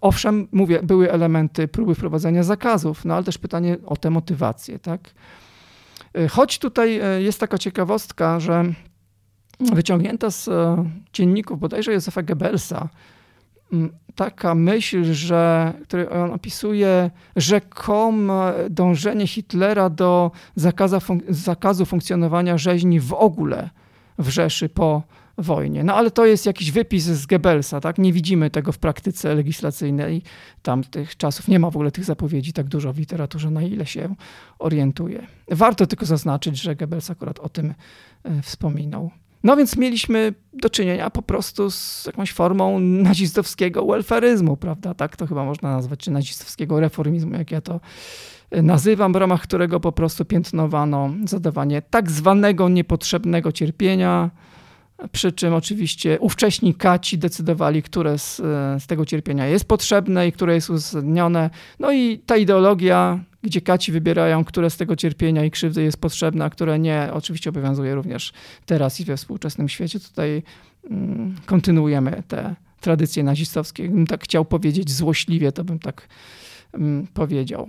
Owszem, mówię, były elementy próby wprowadzenia zakazów, no ale też pytanie o te motywacje. Tak? Choć tutaj e, jest taka ciekawostka, że wyciągnięta z e, dzienników bodajże Józefa Goebbelsa, taka myśl, że, której on opisuje rzekome dążenie Hitlera do zakaza, fun zakazu funkcjonowania rzeźni w ogóle w Rzeszy po wojnie. No ale to jest jakiś wypis z Goebbelsa, tak? Nie widzimy tego w praktyce legislacyjnej tamtych czasów. Nie ma w ogóle tych zapowiedzi tak dużo w literaturze, na ile się orientuje. Warto tylko zaznaczyć, że Goebbels akurat o tym e, wspominał. No więc mieliśmy do czynienia po prostu z jakąś formą nazistowskiego welfaryzmu, prawda? Tak to chyba można nazwać, czy nazistowskiego reformizmu, jak ja to e, nazywam, w ramach którego po prostu piętnowano zadawanie tak zwanego niepotrzebnego cierpienia, przy czym oczywiście ówcześni kaci decydowali, które z, e, z, tego cierpienia jest potrzebne i które jest uzasadnione. No i ta ideologia, gdzie kaci wybierają, które z tego cierpienia i krzywdy jest potrzebne, a które nie, oczywiście obowiązuje również teraz i we współczesnym świecie. Tutaj mm, kontynuujemy te tradycje nazistowskie. Gdybym tak chciał powiedzieć złośliwie, to bym tak mm, powiedział.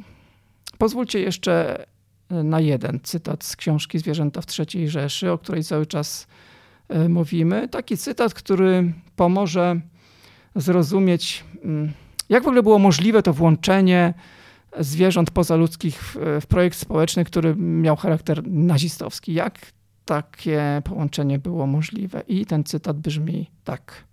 Pozwólcie jeszcze e, na jeden cytat z książki Zwierzęta w III Rzeszy, o której cały czas E, mówimy. Taki cytat, który pomoże zrozumieć, mm, jak w ogóle było możliwe to włączenie zwierząt pozaludzkich w, w projekt społeczny, który miał charakter nazistowski. Jak takie połączenie było możliwe? I ten cytat brzmi tak.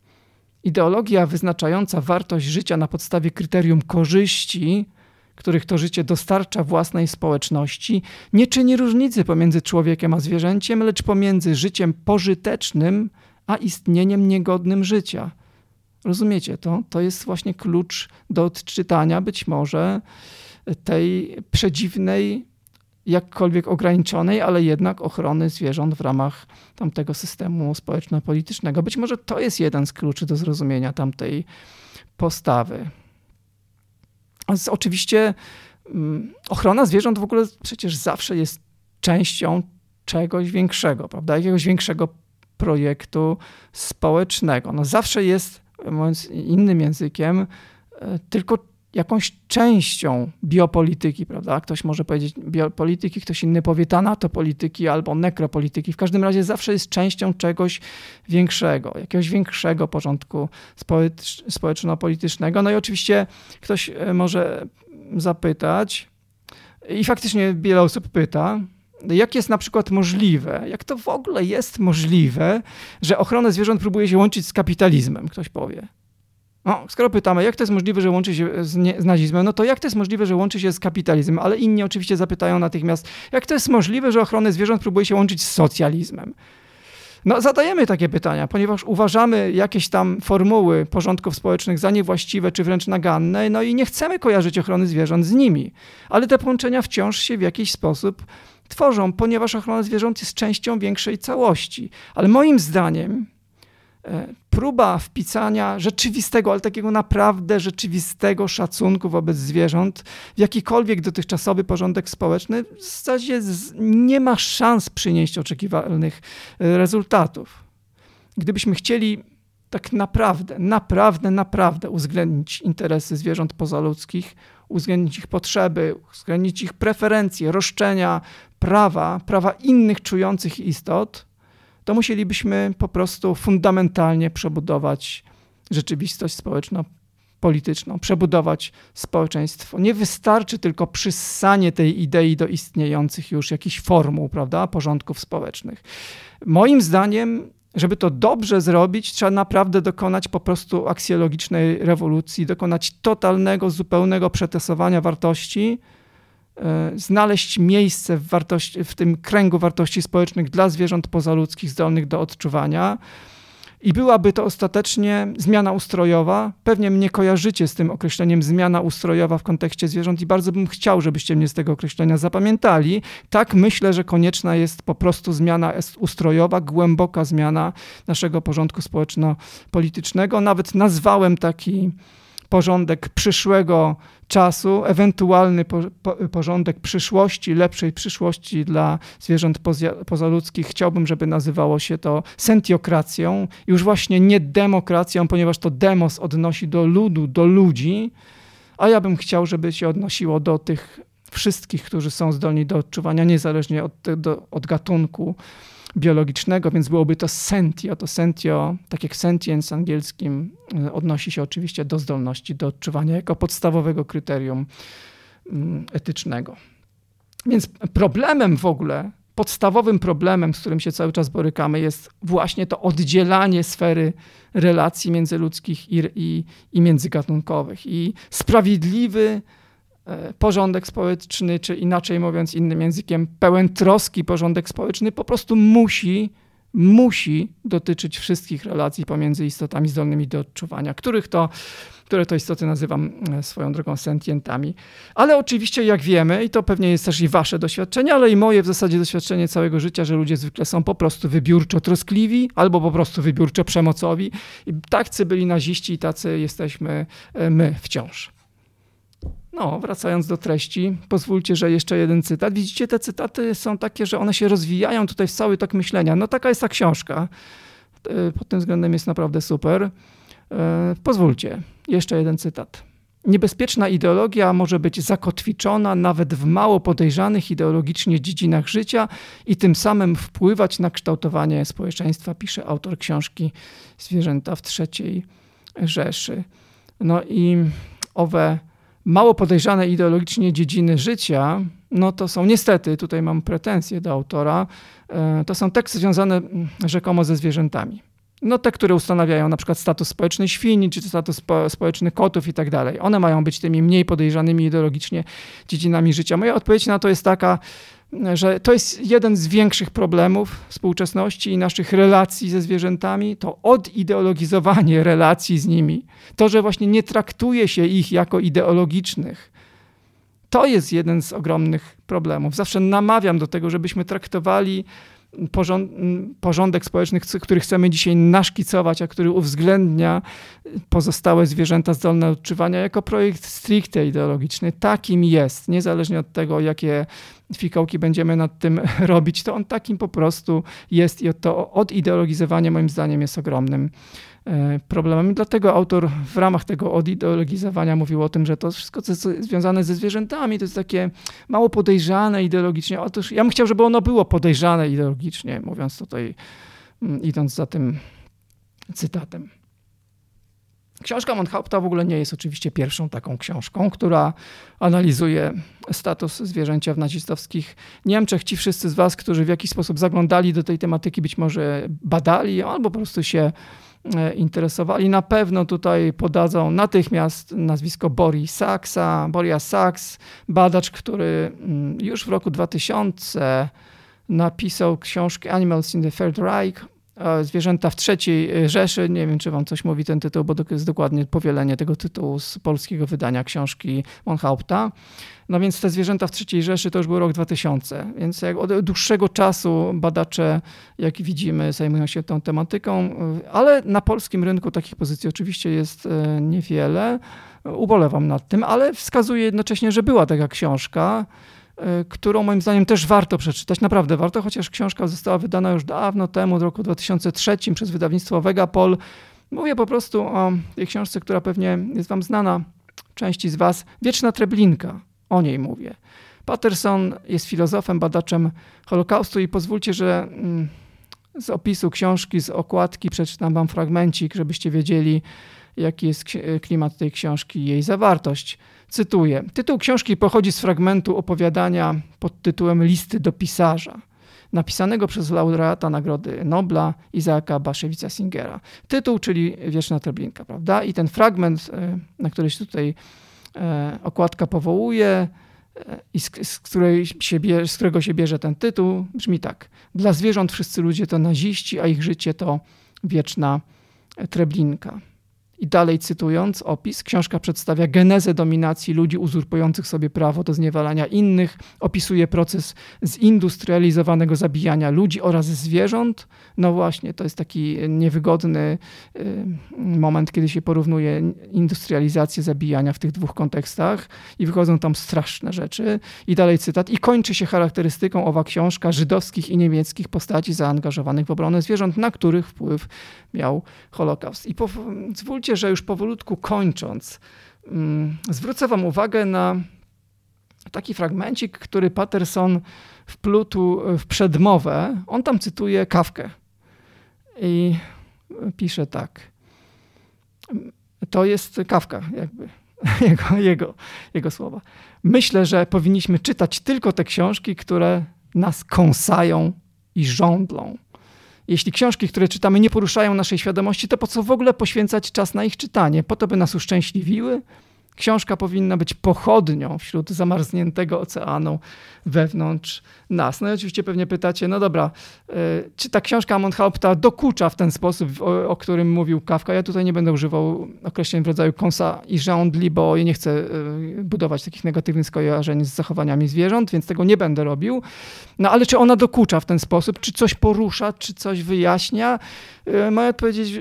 ideologia wyznaczająca wartość życia na podstawie kryterium korzyści, których to życie dostarcza własnej społeczności, nie czyni różnicy pomiędzy człowiekiem a zwierzęciem, lecz pomiędzy życiem pożytecznym a istnieniem niegodnym życia. Rozumiecie to? To jest właśnie klucz do odczytania być może tej przedziwnej, jakkolwiek ograniczonej, ale jednak ochrony zwierząt w ramach tamtego systemu społeczno-politycznego. Być może to jest jeden z kluczy do zrozumienia tamtej postawy. Oczywiście mm, ochrona zwierząt w ogóle przecież zawsze jest częścią czegoś większego, prawda? Jakiegoś większego projektu społecznego. No zawsze jest, mówiąc innym językiem, e, tylko jakąś częścią biopolityki, prawda? Ktoś może powiedzieć biopolityki, ktoś inny powie tanatopolityki albo nekropolityki. W każdym razie zawsze jest częścią czegoś większego, jakiegoś większego porządku społeczno-politycznego. No i oczywiście ktoś e, może zapytać, i faktycznie wiele osób pyta, jak jest na przykład możliwe, jak to w ogóle jest możliwe, że ochronę zwierząt próbuje się łączyć z kapitalizmem, ktoś powie. No, skoro pytamy, jak to jest możliwe, że łączy się z, nie, z, nazizmem, no to jak to jest możliwe, że łączy się z kapitalizmem? Ale inni oczywiście zapytają natychmiast, jak to jest możliwe, że ochronę zwierząt próbuje się łączyć z socjalizmem? No, zadajemy takie pytania, ponieważ uważamy jakieś tam formuły porządków społecznych za niewłaściwe czy wręcz naganne, no i nie chcemy kojarzyć ochrony zwierząt z nimi. Ale te połączenia wciąż się w jakiś sposób tworzą, ponieważ ochrona zwierząt jest częścią większej całości. Ale moim zdaniem e, próba wpisania rzeczywistego, ale takiego naprawdę rzeczywistego szacunku wobec zwierząt w jakikolwiek dotychczasowy porządek społeczny w zasadzie nie ma szans przynieść oczekiwanych e, rezultatów. Gdybyśmy chcieli tak naprawdę, naprawdę, naprawdę uwzględnić interesy zwierząt pozaludzkich, uwzględnić ich potrzeby, uwzględnić ich preferencje, roszczenia, prawa, prawa innych czujących istot, to musielibyśmy po prostu fundamentalnie przebudować rzeczywistość społeczno-polityczną, przebudować społeczeństwo. Nie wystarczy tylko przyssanie tej idei do istniejących już jakichś formuł, prawda, porządków społecznych. Moim zdaniem żeby to dobrze zrobić, trzeba naprawdę dokonać po prostu aksjologicznej rewolucji, dokonać totalnego, zupełnego przetesowania wartości, E, znaleźć miejsce w, wartości, w tym kręgu wartości społecznych dla zwierząt pozaludzkich zdolnych do odczuwania. I byłaby to ostatecznie zmiana ustrojowa. Pewnie mnie kojarzycie z tym określeniem zmiana ustrojowa w kontekście zwierząt i bardzo bym chciał, żebyście mnie z tego określenia zapamiętali. Tak myślę, że konieczna jest po prostu zmiana ustrojowa, głęboka zmiana naszego porządku społeczno-politycznego. Nawet nazwałem taki porządek przyszłego czasu, ewentualny po, po, porządek przyszłości, lepszej przyszłości dla zwierząt pozaludzkich. Chciałbym, żeby nazywało się to sentiokracją, już właśnie nie demokracją, ponieważ to demos odnosi do ludu, do ludzi, a ja bym chciał, żeby się odnosiło do tych wszystkich, którzy są zdolni do odczuwania, niezależnie od, do, od gatunku biologicznego, więc byłoby to sentio. To sentio, tak jak sentience angielskim, e, odnosi się oczywiście do zdolności do odczuwania jako podstawowego kryterium mm, etycznego. Więc problemem w ogóle, podstawowym problemem, z którym się cały czas borykamy, jest właśnie to oddzielanie sfery relacji międzyludzkich i, i, i międzygatunkowych. I sprawiedliwy, porządek społeczny, czy inaczej mówiąc innym językiem, pełen troski porządek społeczny po prostu musi, musi dotyczyć wszystkich relacji pomiędzy istotami zdolnymi do odczuwania, których to, które to istoty nazywam e, swoją drogą sentientami. Ale oczywiście, jak wiemy, i to pewnie jest też i wasze doświadczenie, ale i moje w zasadzie doświadczenie całego życia, że ludzie zwykle są po prostu wybiórczo troskliwi albo po prostu wybiórczo przemocowi. I tacy byli naziści i tacy jesteśmy e, my wciąż. No, wracając do treści, pozwólcie, że jeszcze jeden cytat. Widzicie, te cytaty są takie, że one się rozwijają tutaj w cały tok myślenia. No, taka jest ta książka. E, pod tym względem jest naprawdę super. E, pozwólcie, jeszcze jeden cytat. Niebezpieczna ideologia może być zakotwiczona nawet w mało podejrzanych ideologicznie dziedzinach życia i tym samym wpływać na kształtowanie społeczeństwa, pisze autor książki Zwierzęta w trzeciej Rzeszy. No i owe mało podejrzane ideologicznie dziedziny życia, no to są niestety, tutaj mam pretensje do autora, e, to są teksty związane mm, rzekomo ze zwierzętami. no te, które ustanawiają na przykład status społeczny świni, czy status spo, społeczny kotów i tak dalej. One mają być tymi mniej podejrzanymi ideologicznie dziedzinami życia. Moja odpowiedź na to jest taka, że to jest jeden z większych problemów współczesności i naszych relacji ze zwierzętami, to odideologizowanie relacji z nimi. To, że właśnie nie traktuje się ich jako ideologicznych. To jest jeden z ogromnych problemów. Zawsze namawiam do tego, żebyśmy traktowali porządek społeczny, który chcemy dzisiaj naszkicować, a który uwzględnia pozostałe zwierzęta zdolne do odczuwania jako projekt stricte ideologiczny. Takim jest, niezależnie od tego, jakie fikołki będziemy nad tym robić, to on takim po prostu jest i to odideologizowanie moim zdaniem jest ogromnym E, problemem. dlatego autor w ramach tego odideologizowania mówił o tym, że to wszystko, co jest związane ze zwierzętami, to jest takie mało podejrzane ideologicznie. Otóż ja bym chciał, żeby ono było podejrzane ideologicznie, mówiąc tutaj, mm, idąc za tym cytatem. Książka Monhaupta w ogóle nie jest oczywiście pierwszą taką książką, która analizuje status zwierzęcia w nazistowskich Niemczech. Ci wszyscy z Was, którzy w jakiś sposób zaglądali do tej tematyki, być może badali albo po prostu się interesowali. Na pewno tutaj podadzą natychmiast nazwisko Boris Saxa. Boris Sachs, badacz, który mm, już w roku 2000 napisał książkę Animals in the Third Reich, Zwierzęta w trzeciej Rzeszy. Nie wiem, czy wam coś mówi ten tytuł, bo to jest dokładnie powielenie tego tytułu z polskiego wydania książki Monhaupta. No więc te zwierzęta w trzeciej Rzeszy to już był rok 2000, więc jak od dłuższego czasu badacze, jak widzimy, zajmują się tą tematyką, ale na polskim rynku takich pozycji oczywiście jest e, niewiele. Ubolewam nad tym, ale wskazuje jednocześnie, że była taka książka, e, którą moim zdaniem też warto przeczytać. Naprawdę warto, chociaż książka została wydana już dawno temu, w roku 2003 przez wydawnictwo Vegapol. Mówię po prostu o tej książce, która pewnie jest wam znana, części z was, Wieczna Treblinka o niej mówię. Patterson jest filozofem, badaczem Holokaustu i pozwólcie, że mm, z opisu książki, z okładki przeczytam wam fragmencik, żebyście wiedzieli, jaki jest klimat tej książki i jej zawartość. Cytuję. Tytuł książki pochodzi z fragmentu opowiadania pod tytułem Listy do pisarza, napisanego przez laureata Nagrody Nobla Izaaka Baszewica Singera. Tytuł, czyli Wieczna Treblinka, prawda? I ten fragment, y, na który się tutaj E, okładka powołuje e, i z, z, której się bierze, z którego się bierze ten tytuł, brzmi tak. Dla zwierząt wszyscy ludzie to naziści, a ich życie to wieczna treblinka. I dalej cytując opis, książka przedstawia genezę dominacji ludzi uzurpujących sobie prawo do zniewalania innych, opisuje proces zindustrializowanego zabijania ludzi oraz zwierząt. No właśnie, to jest taki niewygodny y, moment, kiedy się porównuje industrializację zabijania w tych dwóch kontekstach i wychodzą tam straszne rzeczy. I dalej cytat. I kończy się charakterystyką owa książka żydowskich i niemieckich postaci zaangażowanych w obronę zwierząt, na których wpływ miał Holokaust. I pozwólcie że już powolutku kończąc, mm, zwrócę Wam uwagę na taki fragmencik, który Patterson wplótł w przedmowę. On tam cytuje Kawkę i pisze tak. To jest Kawka, jakby jego, jego, jego słowa. Myślę, że powinniśmy czytać tylko te książki, które nas kąsają i żądlą. Jeśli książki, które czytamy, nie poruszają naszej świadomości, to po co w ogóle poświęcać czas na ich czytanie? Po to, by nas uszczęśliwiły? Książka powinna być pochodnią wśród zamarzniętego oceanu wewnątrz nas. No i oczywiście pewnie pytacie, no dobra, e, czy ta książka Monhaupta dokucza w ten sposób, o, o, którym mówił Kawka? Ja tutaj nie będę używał określeń w rodzaju kąsa i żądli, bo nie chcę e, budować takich negatywnych skojarzeń z zachowaniami zwierząt, więc tego nie będę robił. No ale czy ona dokucza w ten sposób? Czy coś porusza? Czy coś wyjaśnia? E, moja odpowiedź,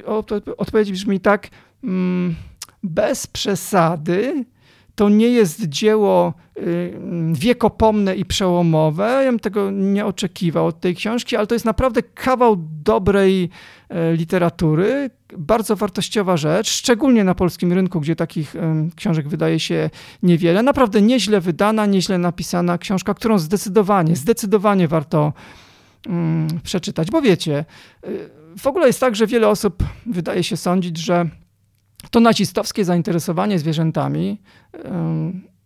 odpowiedź brzmi tak... Hmm, bez przesady to nie jest dzieło y, wiekopomne i przełomowe. Ja bym tego nie oczekiwał od tej książki, ale to jest naprawdę kawał dobrej e, literatury, bardzo wartościowa rzecz, szczególnie na polskim rynku, gdzie takich książek wydaje się niewiele. Naprawdę nieźle wydana, nieźle napisana książka, którą zdecydowanie, zdecydowanie warto mm, przeczytać, bo wiecie, y, w ogóle jest tak, że wiele osób wydaje się sądzić, że to nazistowskie zainteresowanie zwierzętami,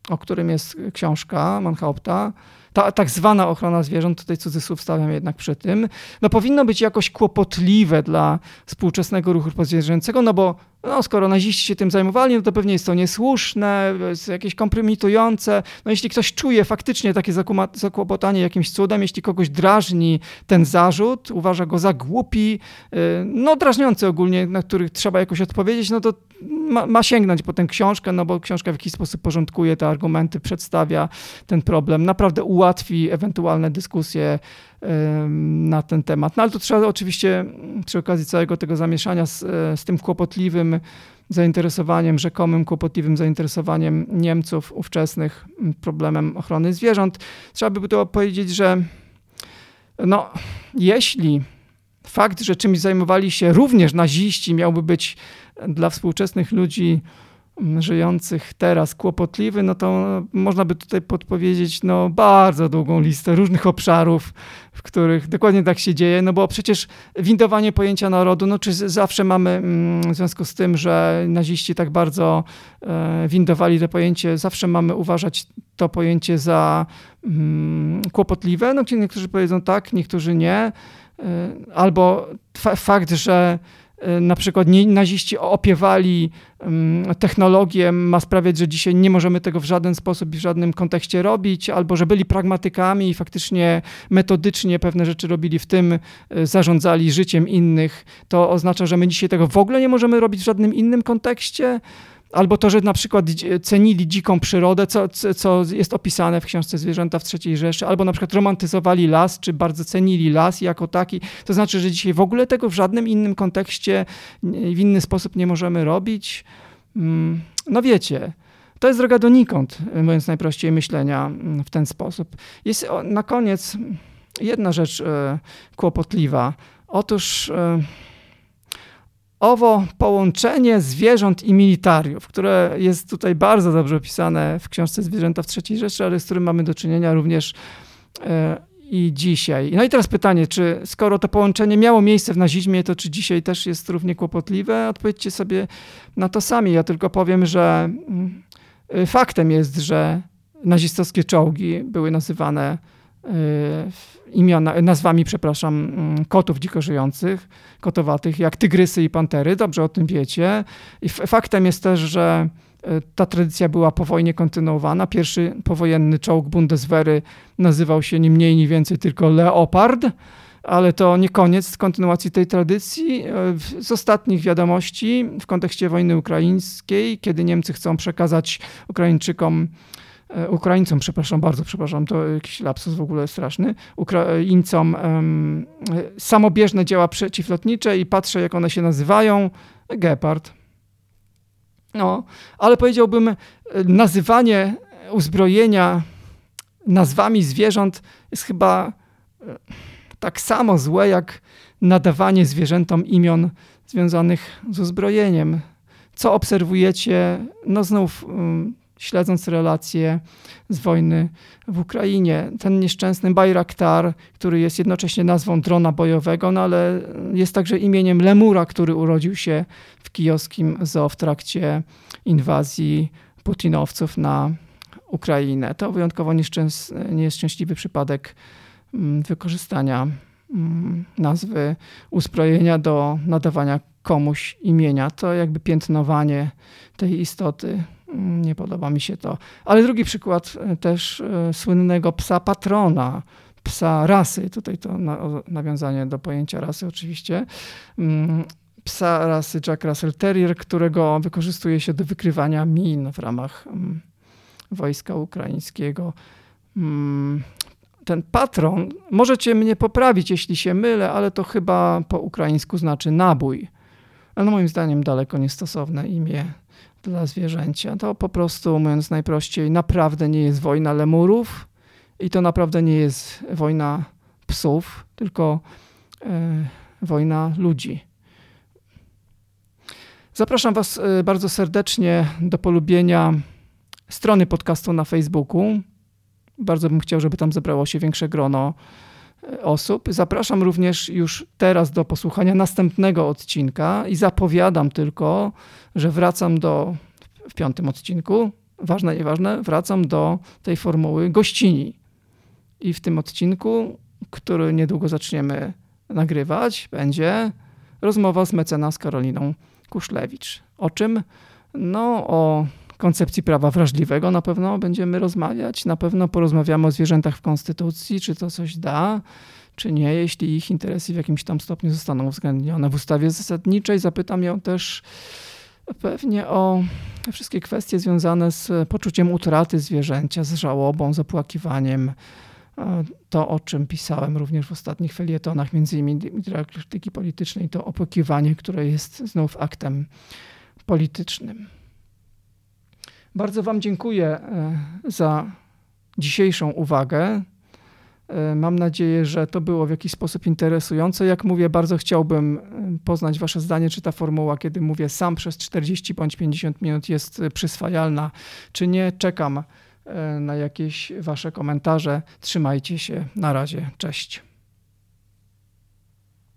o którym jest książka Manhaupta, ta tak zwana ochrona zwierząt, tutaj cudzysłów stawiam jednak przy tym, no powinno być jakoś kłopotliwe dla współczesnego ruchu pozwierzęcego, no bo no, skoro naziści się tym zajmowali, no to pewnie jest to niesłuszne, jest jakieś kompromitujące. No jeśli ktoś czuje faktycznie takie zakłopotanie jakimś cudem, jeśli kogoś drażni ten zarzut, uważa go za głupi, y, no drażniący ogólnie, na których trzeba jakoś odpowiedzieć, no to ma, ma, sięgnąć po tę książkę, no bo książka w jakiś sposób porządkuje te argumenty, przedstawia ten problem, naprawdę ułatwi ewentualne dyskusje na ten temat. No ale to trzeba oczywiście przy okazji całego tego zamieszania z, z tym kłopotliwym zainteresowaniem, rzekomym kłopotliwym zainteresowaniem Niemców ówczesnych problemem ochrony zwierząt, trzeba by było powiedzieć, że no, jeśli fakt, że czymś zajmowali się również naziści, miałby być dla współczesnych ludzi żyjących teraz kłopotliwy, no to można by tutaj podpowiedzieć no, bardzo długą listę różnych obszarów, w których dokładnie tak się dzieje, no bo przecież windowanie pojęcia narodu, no czy zawsze mamy mm, w związku z tym, że naziści tak bardzo e, windowali to pojęcie, zawsze mamy uważać to pojęcie za mm, kłopotliwe, no niektórzy powiedzą tak, niektórzy nie, e, albo fakt, że na przykład naziści opiewali mm, technologię, ma sprawiać, że dzisiaj nie możemy tego w żaden sposób i w żadnym kontekście robić, albo że byli pragmatykami i faktycznie metodycznie pewne rzeczy robili, w tym y, zarządzali życiem innych, to oznacza, że my dzisiaj tego w ogóle nie możemy robić w żadnym innym kontekście. Albo to, że na przykład cenili dziką przyrodę, co, co jest opisane w książce Zwierzęta w III Rzeszy, albo na przykład romantyzowali las, czy bardzo cenili las jako taki. To znaczy, że dzisiaj w ogóle tego w żadnym innym kontekście, w inny sposób nie możemy robić. Mm, no wiecie, to jest droga donikąd, mówiąc najprościej, myślenia mm, w ten sposób. Jest na koniec jedna rzecz e, kłopotliwa. Otóż e, owo połączenie zwierząt i militariów, które jest tutaj bardzo dobrze opisane w książce Zwierzęta w III Rzeszy, ale z którym mamy do czynienia również e, i dzisiaj. No i teraz pytanie, czy skoro to połączenie miało miejsce w nazizmie, to czy dzisiaj też jest równie kłopotliwe? Odpowiedzcie sobie na to sami. Ja tylko powiem, że mm, faktem jest, że nazistowskie czołgi były nazywane imiona, nazwami, przepraszam, mm, kotów dziko żyjących, kotowatych, jak tygrysy i pantery. Dobrze o tym wiecie. I faktem jest też, że y, ta tradycja była po wojnie kontynuowana. Pierwszy powojenny czołg Bundeswehry nazywał się ni mniej, ni więcej tylko Leopard, ale to nie koniec kontynuacji tej tradycji. Y, z ostatnich wiadomości w kontekście wojny ukraińskiej, kiedy Niemcy chcą przekazać Ukraińczykom Ukraińcom, przepraszam bardzo, przepraszam, to jakiś lapsus w ogóle straszny, Ukraińcom um, samobieżne działa przeciwlotnicze i patrzę, jak one się nazywają. Gepard. No, ale powiedziałbym, e, nazywanie uzbrojenia nazwami zwierząt jest chyba tak samo złe, jak nadawanie zwierzętom imion związanych z uzbrojeniem. Co obserwujecie? No znów um, śledząc relacje z wojny w Ukrainie. Ten nieszczęsny Bayraktar, który jest jednocześnie nazwą drona bojowego, no ale jest także imieniem lemura, który urodził się w kijowskim zoo w trakcie inwazji putinowców na Ukrainę. To wyjątkowo nieszczęśliwy przypadek mm, wykorzystania mm, nazwy uzbrojenia do nadawania komuś imienia. To jakby piętnowanie tej istoty nie podoba mi się to. Ale drugi przykład e, też e, słynnego psa patrona, psa rasy, tutaj to nawiązanie do pojęcia rasy oczywiście, mm, psa rasy Jack Russell Terrier, którego wykorzystuje się do wykrywania min w ramach mm, wojska ukraińskiego. Mm, ten patron, możecie mnie poprawić, jeśli się mylę, ale to chyba po ukraińsku znaczy nabój. Ale moim zdaniem daleko niestosowne imię dla zwierzęcia. To po prostu, mówiąc najprościej, naprawdę nie jest wojna lemurów i to naprawdę nie jest wojna psów, tylko e, wojna ludzi. Zapraszam Was e, bardzo serdecznie do polubienia strony podcastu na Facebooku. Bardzo bym chciał, żeby tam zebrało się większe grono osób. Zapraszam również już teraz do posłuchania następnego odcinka i zapowiadam tylko, że wracam do, w piątym odcinku, ważne, nieważne, wracam do tej formuły gościni. I w tym odcinku, który niedługo zaczniemy nagrywać, będzie rozmowa z mecenas Karoliną Kuszlewicz. O czym? No, o koncepcji prawa wrażliwego na pewno będziemy rozmawiać. Na pewno porozmawiamy o zwierzętach w Konstytucji, czy to coś da, czy nie, jeśli ich interesy w jakimś tam stopniu zostaną uwzględnione w ustawie zasadniczej. Zapytam ją też pewnie o wszystkie kwestie związane z poczuciem utraty zwierzęcia, z żałobą, z opłakiwaniem. To, o czym pisałem również w ostatnich felietonach, między innymi dialektyki politycznej, to opłakiwanie, które jest znów aktem politycznym. Bardzo Wam dziękuję e, za dzisiejszą uwagę. E, mam nadzieję, że to było w jakiś sposób interesujące. Jak mówię, bardzo chciałbym e, poznać Wasze zdanie, czy ta formuła, kiedy mówię sam przez 40 bądź 50 minut jest przyswajalna, czy nie. Czekam na jakieś Wasze komentarze. Trzymajcie się. Na razie. Cześć.